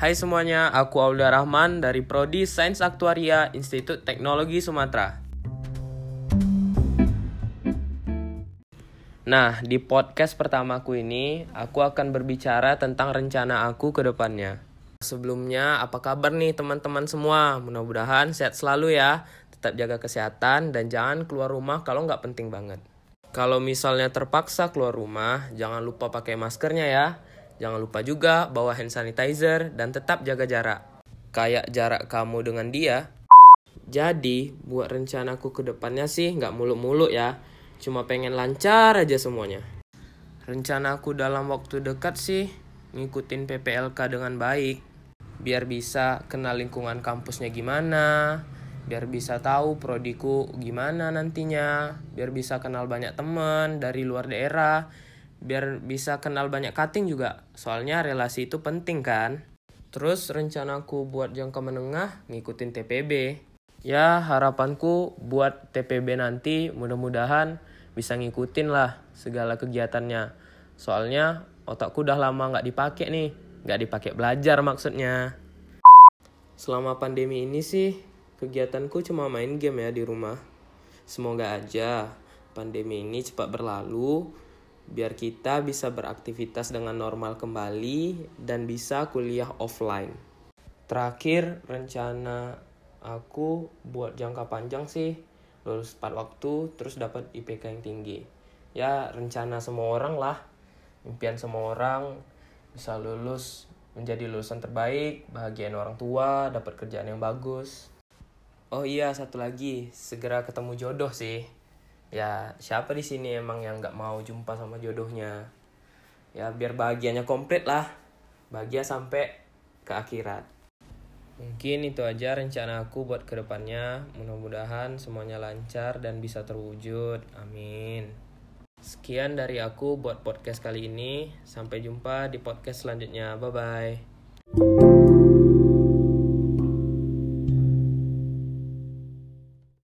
Hai semuanya, aku Aulia Rahman dari Prodi Sains Aktuaria Institut Teknologi Sumatera. Nah, di podcast pertamaku ini, aku akan berbicara tentang rencana aku ke depannya. Sebelumnya, apa kabar nih teman-teman semua? Mudah-mudahan sehat selalu ya. Tetap jaga kesehatan dan jangan keluar rumah kalau nggak penting banget. Kalau misalnya terpaksa keluar rumah, jangan lupa pakai maskernya ya. Jangan lupa juga bawa hand sanitizer dan tetap jaga jarak. Kayak jarak kamu dengan dia. Jadi, buat rencanaku ke depannya sih nggak muluk-muluk ya. Cuma pengen lancar aja semuanya. Rencanaku dalam waktu dekat sih ngikutin PPLK dengan baik. Biar bisa kenal lingkungan kampusnya gimana, biar bisa tahu prodiku gimana nantinya, biar bisa kenal banyak teman dari luar daerah, biar bisa kenal banyak cutting juga. Soalnya relasi itu penting kan. Terus rencanaku buat jangka menengah ngikutin TPB. Ya harapanku buat TPB nanti mudah-mudahan bisa ngikutin lah segala kegiatannya. Soalnya otakku udah lama nggak dipakai nih, nggak dipakai belajar maksudnya. Selama pandemi ini sih kegiatanku cuma main game ya di rumah. Semoga aja pandemi ini cepat berlalu biar kita bisa beraktivitas dengan normal kembali dan bisa kuliah offline. Terakhir, rencana aku buat jangka panjang sih lulus tepat waktu terus dapat IPK yang tinggi. Ya, rencana semua orang lah. Impian semua orang bisa lulus menjadi lulusan terbaik, bahagiain orang tua, dapat kerjaan yang bagus. Oh iya, satu lagi, segera ketemu jodoh sih ya siapa di sini emang yang nggak mau jumpa sama jodohnya? Ya biar bahagianya komplit lah. Bahagia sampai ke akhirat. Mungkin itu aja rencana aku buat ke depannya mudah-mudahan semuanya lancar dan bisa terwujud. Amin. Sekian dari aku buat podcast kali ini. Sampai jumpa di podcast selanjutnya. Bye bye